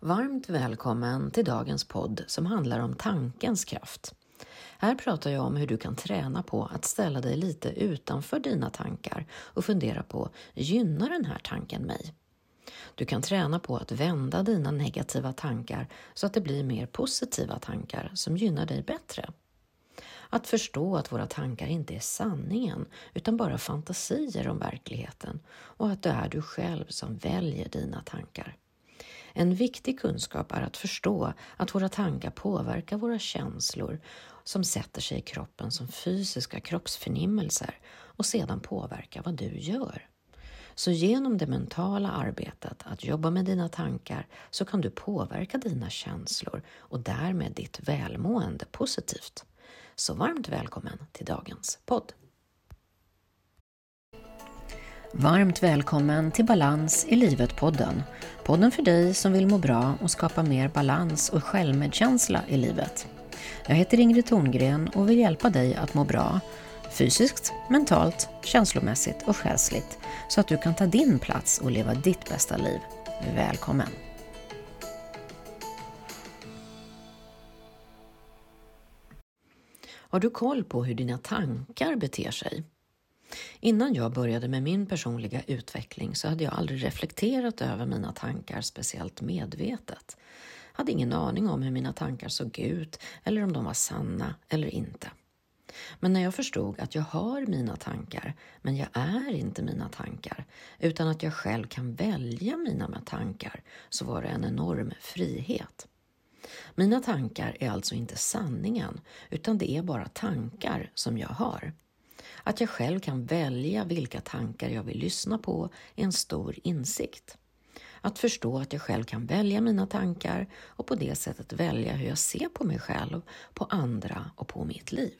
Varmt välkommen till dagens podd som handlar om tankens kraft. Här pratar jag om hur du kan träna på att ställa dig lite utanför dina tankar och fundera på, gynnar den här tanken mig? Du kan träna på att vända dina negativa tankar så att det blir mer positiva tankar som gynnar dig bättre. Att förstå att våra tankar inte är sanningen utan bara fantasier om verkligheten och att det är du själv som väljer dina tankar. En viktig kunskap är att förstå att våra tankar påverkar våra känslor som sätter sig i kroppen som fysiska kroppsförnimmelser och sedan påverkar vad du gör. Så genom det mentala arbetet, att jobba med dina tankar, så kan du påverka dina känslor och därmed ditt välmående positivt. Så varmt välkommen till dagens podd. Varmt välkommen till Balans i livet-podden. Podden för dig som vill må bra och skapa mer balans och självmedkänsla i livet. Jag heter Ingrid Thorngren och vill hjälpa dig att må bra fysiskt, mentalt, känslomässigt och själsligt så att du kan ta din plats och leva ditt bästa liv. Välkommen! Har du koll på hur dina tankar beter sig? Innan jag började med min personliga utveckling så hade jag aldrig reflekterat över mina tankar speciellt medvetet. Jag hade ingen aning om hur mina tankar såg ut eller om de var sanna eller inte. Men när jag förstod att jag har mina tankar, men jag är inte mina tankar, utan att jag själv kan välja mina tankar, så var det en enorm frihet. Mina tankar är alltså inte sanningen, utan det är bara tankar som jag har. Att jag själv kan välja vilka tankar jag vill lyssna på är en stor insikt. Att förstå att jag själv kan välja mina tankar och på det sättet välja hur jag ser på mig själv, på andra och på mitt liv.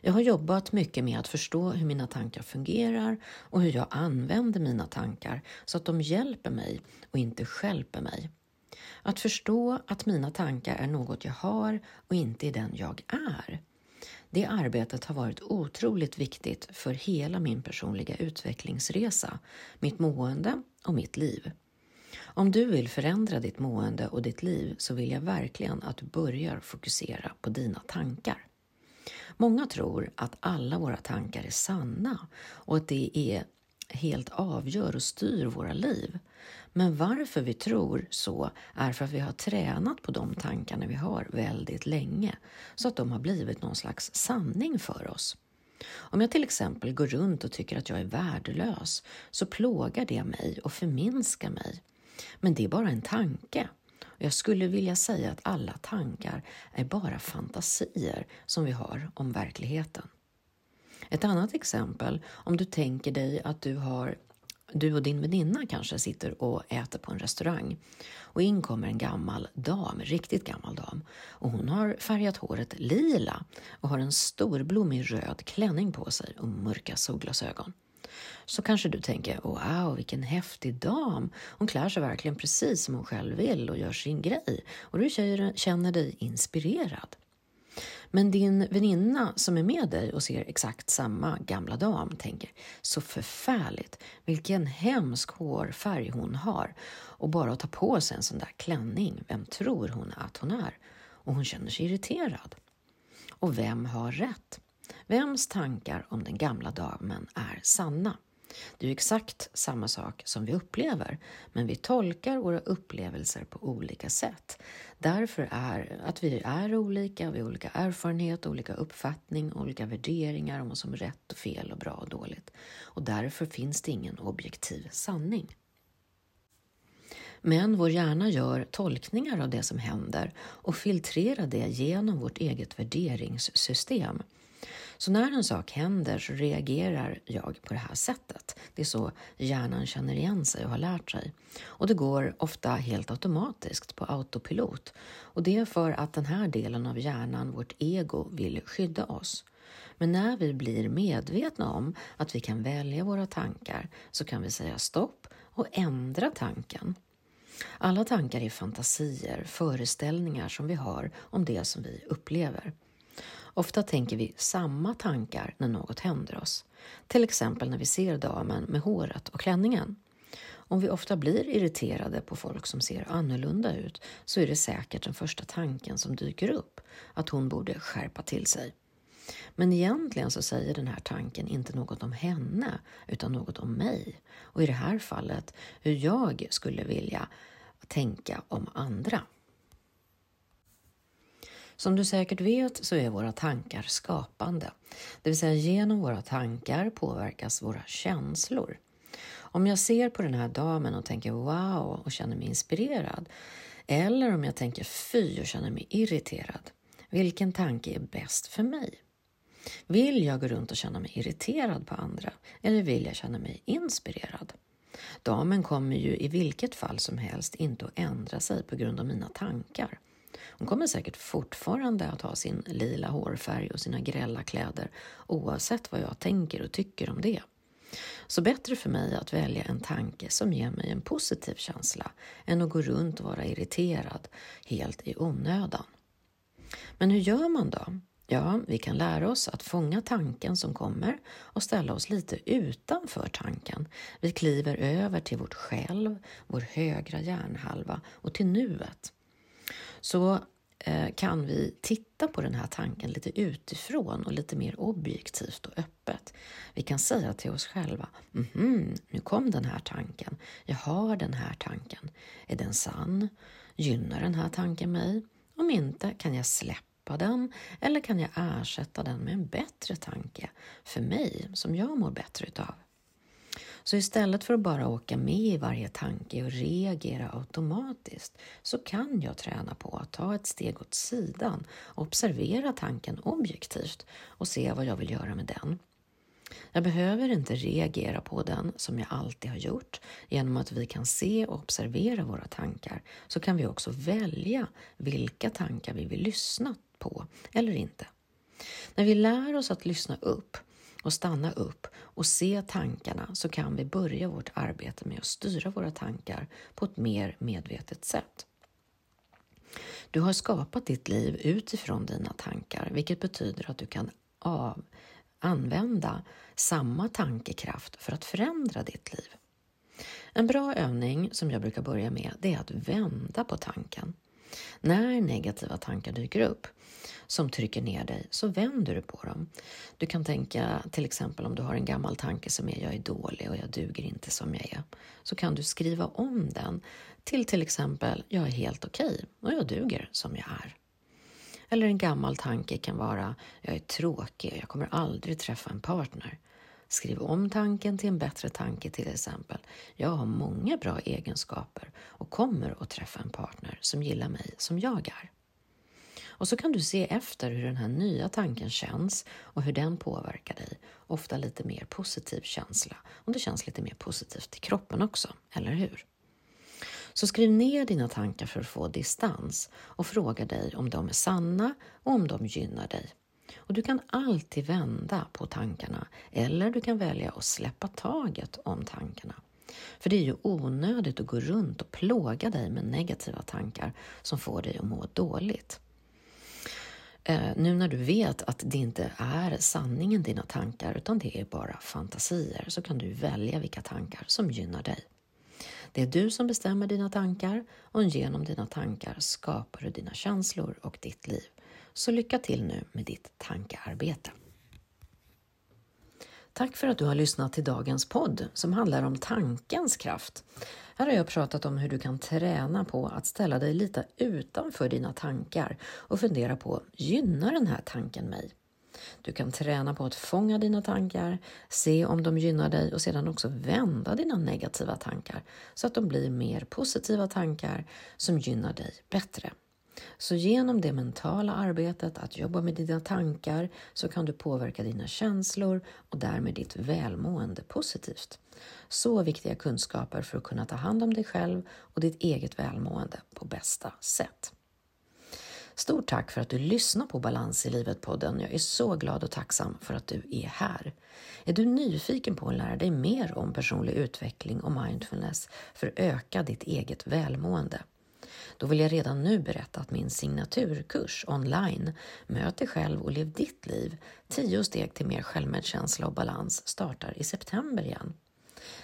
Jag har jobbat mycket med att förstå hur mina tankar fungerar och hur jag använder mina tankar så att de hjälper mig och inte skälper mig. Att förstå att mina tankar är något jag har och inte är den jag är. Det arbetet har varit otroligt viktigt för hela min personliga utvecklingsresa, mitt mående och mitt liv. Om du vill förändra ditt mående och ditt liv så vill jag verkligen att du börjar fokusera på dina tankar. Många tror att alla våra tankar är sanna och att det är helt avgör och styr våra liv. Men varför vi tror så är för att vi har tränat på de tankarna vi har väldigt länge, så att de har blivit någon slags sanning för oss. Om jag till exempel går runt och tycker att jag är värdelös så plågar det mig och förminskar mig. Men det är bara en tanke. Jag skulle vilja säga att alla tankar är bara fantasier som vi har om verkligheten. Ett annat exempel, om du tänker dig att du har du och din väninna kanske sitter och äter på en restaurang och in kommer en gammal dam, riktigt gammal dam och hon har färgat håret lila och har en stor blommig röd klänning på sig och mörka solglasögon. Så kanske du tänker, wow vilken häftig dam, hon klär sig verkligen precis som hon själv vill och gör sin grej och du känner dig inspirerad. Men din väninna som är med dig och ser exakt samma gamla dam tänker så förfärligt, vilken hemsk hårfärg hon har och bara att ta på sig en sån där klänning, vem tror hon att hon är? Och hon känner sig irriterad. Och vem har rätt? Vems tankar om den gamla damen är sanna? Det är exakt samma sak som vi upplever, men vi tolkar våra upplevelser på olika sätt. Därför är att vi är olika, vi har olika erfarenhet, olika uppfattning, olika värderingar om vad som är rätt och fel och bra och dåligt. Och därför finns det ingen objektiv sanning. Men vår hjärna gör tolkningar av det som händer och filtrerar det genom vårt eget värderingssystem. Så när en sak händer så reagerar jag på det här sättet. Det är så hjärnan känner igen sig och har lärt sig. Och det går ofta helt automatiskt på autopilot. Och det är för att den här delen av hjärnan, vårt ego, vill skydda oss. Men när vi blir medvetna om att vi kan välja våra tankar så kan vi säga stopp och ändra tanken. Alla tankar är fantasier, föreställningar som vi har om det som vi upplever. Ofta tänker vi samma tankar när något händer oss. Till exempel när vi ser damen med håret och klänningen. Om vi ofta blir irriterade på folk som ser annorlunda ut så är det säkert den första tanken som dyker upp, att hon borde skärpa till sig. Men egentligen så säger den här tanken inte något om henne, utan något om mig. Och i det här fallet hur jag skulle vilja tänka om andra. Som du säkert vet så är våra tankar skapande. Det vill säga genom våra tankar påverkas våra känslor. Om jag ser på den här damen och tänker wow och känner mig inspirerad eller om jag tänker fy och känner mig irriterad. Vilken tanke är bäst för mig? Vill jag gå runt och känna mig irriterad på andra eller vill jag känna mig inspirerad? Damen kommer ju i vilket fall som helst inte att ändra sig på grund av mina tankar. Hon kommer säkert fortfarande att ha sin lila hårfärg och sina grälla kläder oavsett vad jag tänker och tycker om det. Så bättre för mig att välja en tanke som ger mig en positiv känsla än att gå runt och vara irriterad helt i onödan. Men hur gör man då? Ja, vi kan lära oss att fånga tanken som kommer och ställa oss lite utanför tanken. Vi kliver över till vårt själv, vår högra hjärnhalva och till nuet. Så eh, kan vi titta på den här tanken lite utifrån och lite mer objektivt och öppet. Vi kan säga till oss själva, mm nu kom den här tanken, jag har den här tanken. Är den sann? Gynnar den här tanken mig? Om inte kan jag släppa den eller kan jag ersätta den med en bättre tanke för mig som jag mår bättre utav? Så istället för att bara åka med i varje tanke och reagera automatiskt så kan jag träna på att ta ett steg åt sidan, observera tanken objektivt och se vad jag vill göra med den. Jag behöver inte reagera på den som jag alltid har gjort. Genom att vi kan se och observera våra tankar så kan vi också välja vilka tankar vi vill lyssna på eller inte. När vi lär oss att lyssna upp och stanna upp och se tankarna så kan vi börja vårt arbete med att styra våra tankar på ett mer medvetet sätt. Du har skapat ditt liv utifrån dina tankar, vilket betyder att du kan av, använda samma tankekraft för att förändra ditt liv. En bra övning som jag brukar börja med det är att vända på tanken. När negativa tankar dyker upp som trycker ner dig så vänder du på dem. Du kan tänka till exempel om du har en gammal tanke som är jag är dålig och jag duger inte som jag är. Så kan du skriva om den till till exempel jag är helt okej okay och jag duger som jag är. Eller en gammal tanke kan vara jag är tråkig och jag kommer aldrig träffa en partner. Skriv om tanken till en bättre tanke till exempel. Jag har många bra egenskaper och kommer att träffa en partner som gillar mig som jag är. Och så kan du se efter hur den här nya tanken känns och hur den påverkar dig. Ofta lite mer positiv känsla. Och det känns lite mer positivt i kroppen också, eller hur? Så skriv ner dina tankar för att få distans och fråga dig om de är sanna och om de gynnar dig. Och Du kan alltid vända på tankarna eller du kan välja att släppa taget om tankarna. För det är ju onödigt att gå runt och plåga dig med negativa tankar som får dig att må dåligt. Eh, nu när du vet att det inte är sanningen dina tankar utan det är bara fantasier så kan du välja vilka tankar som gynnar dig. Det är du som bestämmer dina tankar och genom dina tankar skapar du dina känslor och ditt liv. Så lycka till nu med ditt tankearbete. Tack för att du har lyssnat till dagens podd som handlar om tankens kraft. Här har jag pratat om hur du kan träna på att ställa dig lite utanför dina tankar och fundera på, gynnar den här tanken mig? Du kan träna på att fånga dina tankar, se om de gynnar dig och sedan också vända dina negativa tankar så att de blir mer positiva tankar som gynnar dig bättre. Så genom det mentala arbetet, att jobba med dina tankar, så kan du påverka dina känslor och därmed ditt välmående positivt. Så viktiga kunskaper för att kunna ta hand om dig själv och ditt eget välmående på bästa sätt. Stort tack för att du lyssnar på Balans i livet-podden. Jag är så glad och tacksam för att du är här. Är du nyfiken på att lära dig mer om personlig utveckling och mindfulness för att öka ditt eget välmående? Då vill jag redan nu berätta att min signaturkurs online Möt dig själv och lev ditt liv 10 steg till mer självmedkänsla och balans startar i september igen.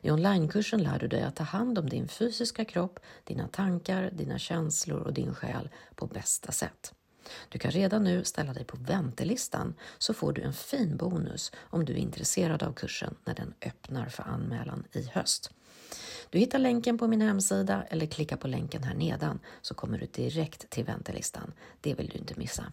I onlinekursen lär du dig att ta hand om din fysiska kropp, dina tankar, dina känslor och din själ på bästa sätt. Du kan redan nu ställa dig på väntelistan så får du en fin bonus om du är intresserad av kursen när den öppnar för anmälan i höst. Du hittar länken på min hemsida eller klicka på länken här nedan så kommer du direkt till väntelistan. Det vill du inte missa.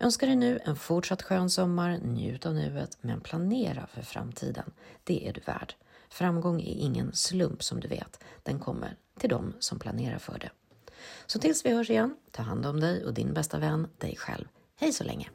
Önskar dig nu en fortsatt skön sommar, njut av nuet, men planera för framtiden. Det är du värd. Framgång är ingen slump som du vet, den kommer till dem som planerar för det. Så tills vi hörs igen, ta hand om dig och din bästa vän, dig själv. Hej så länge!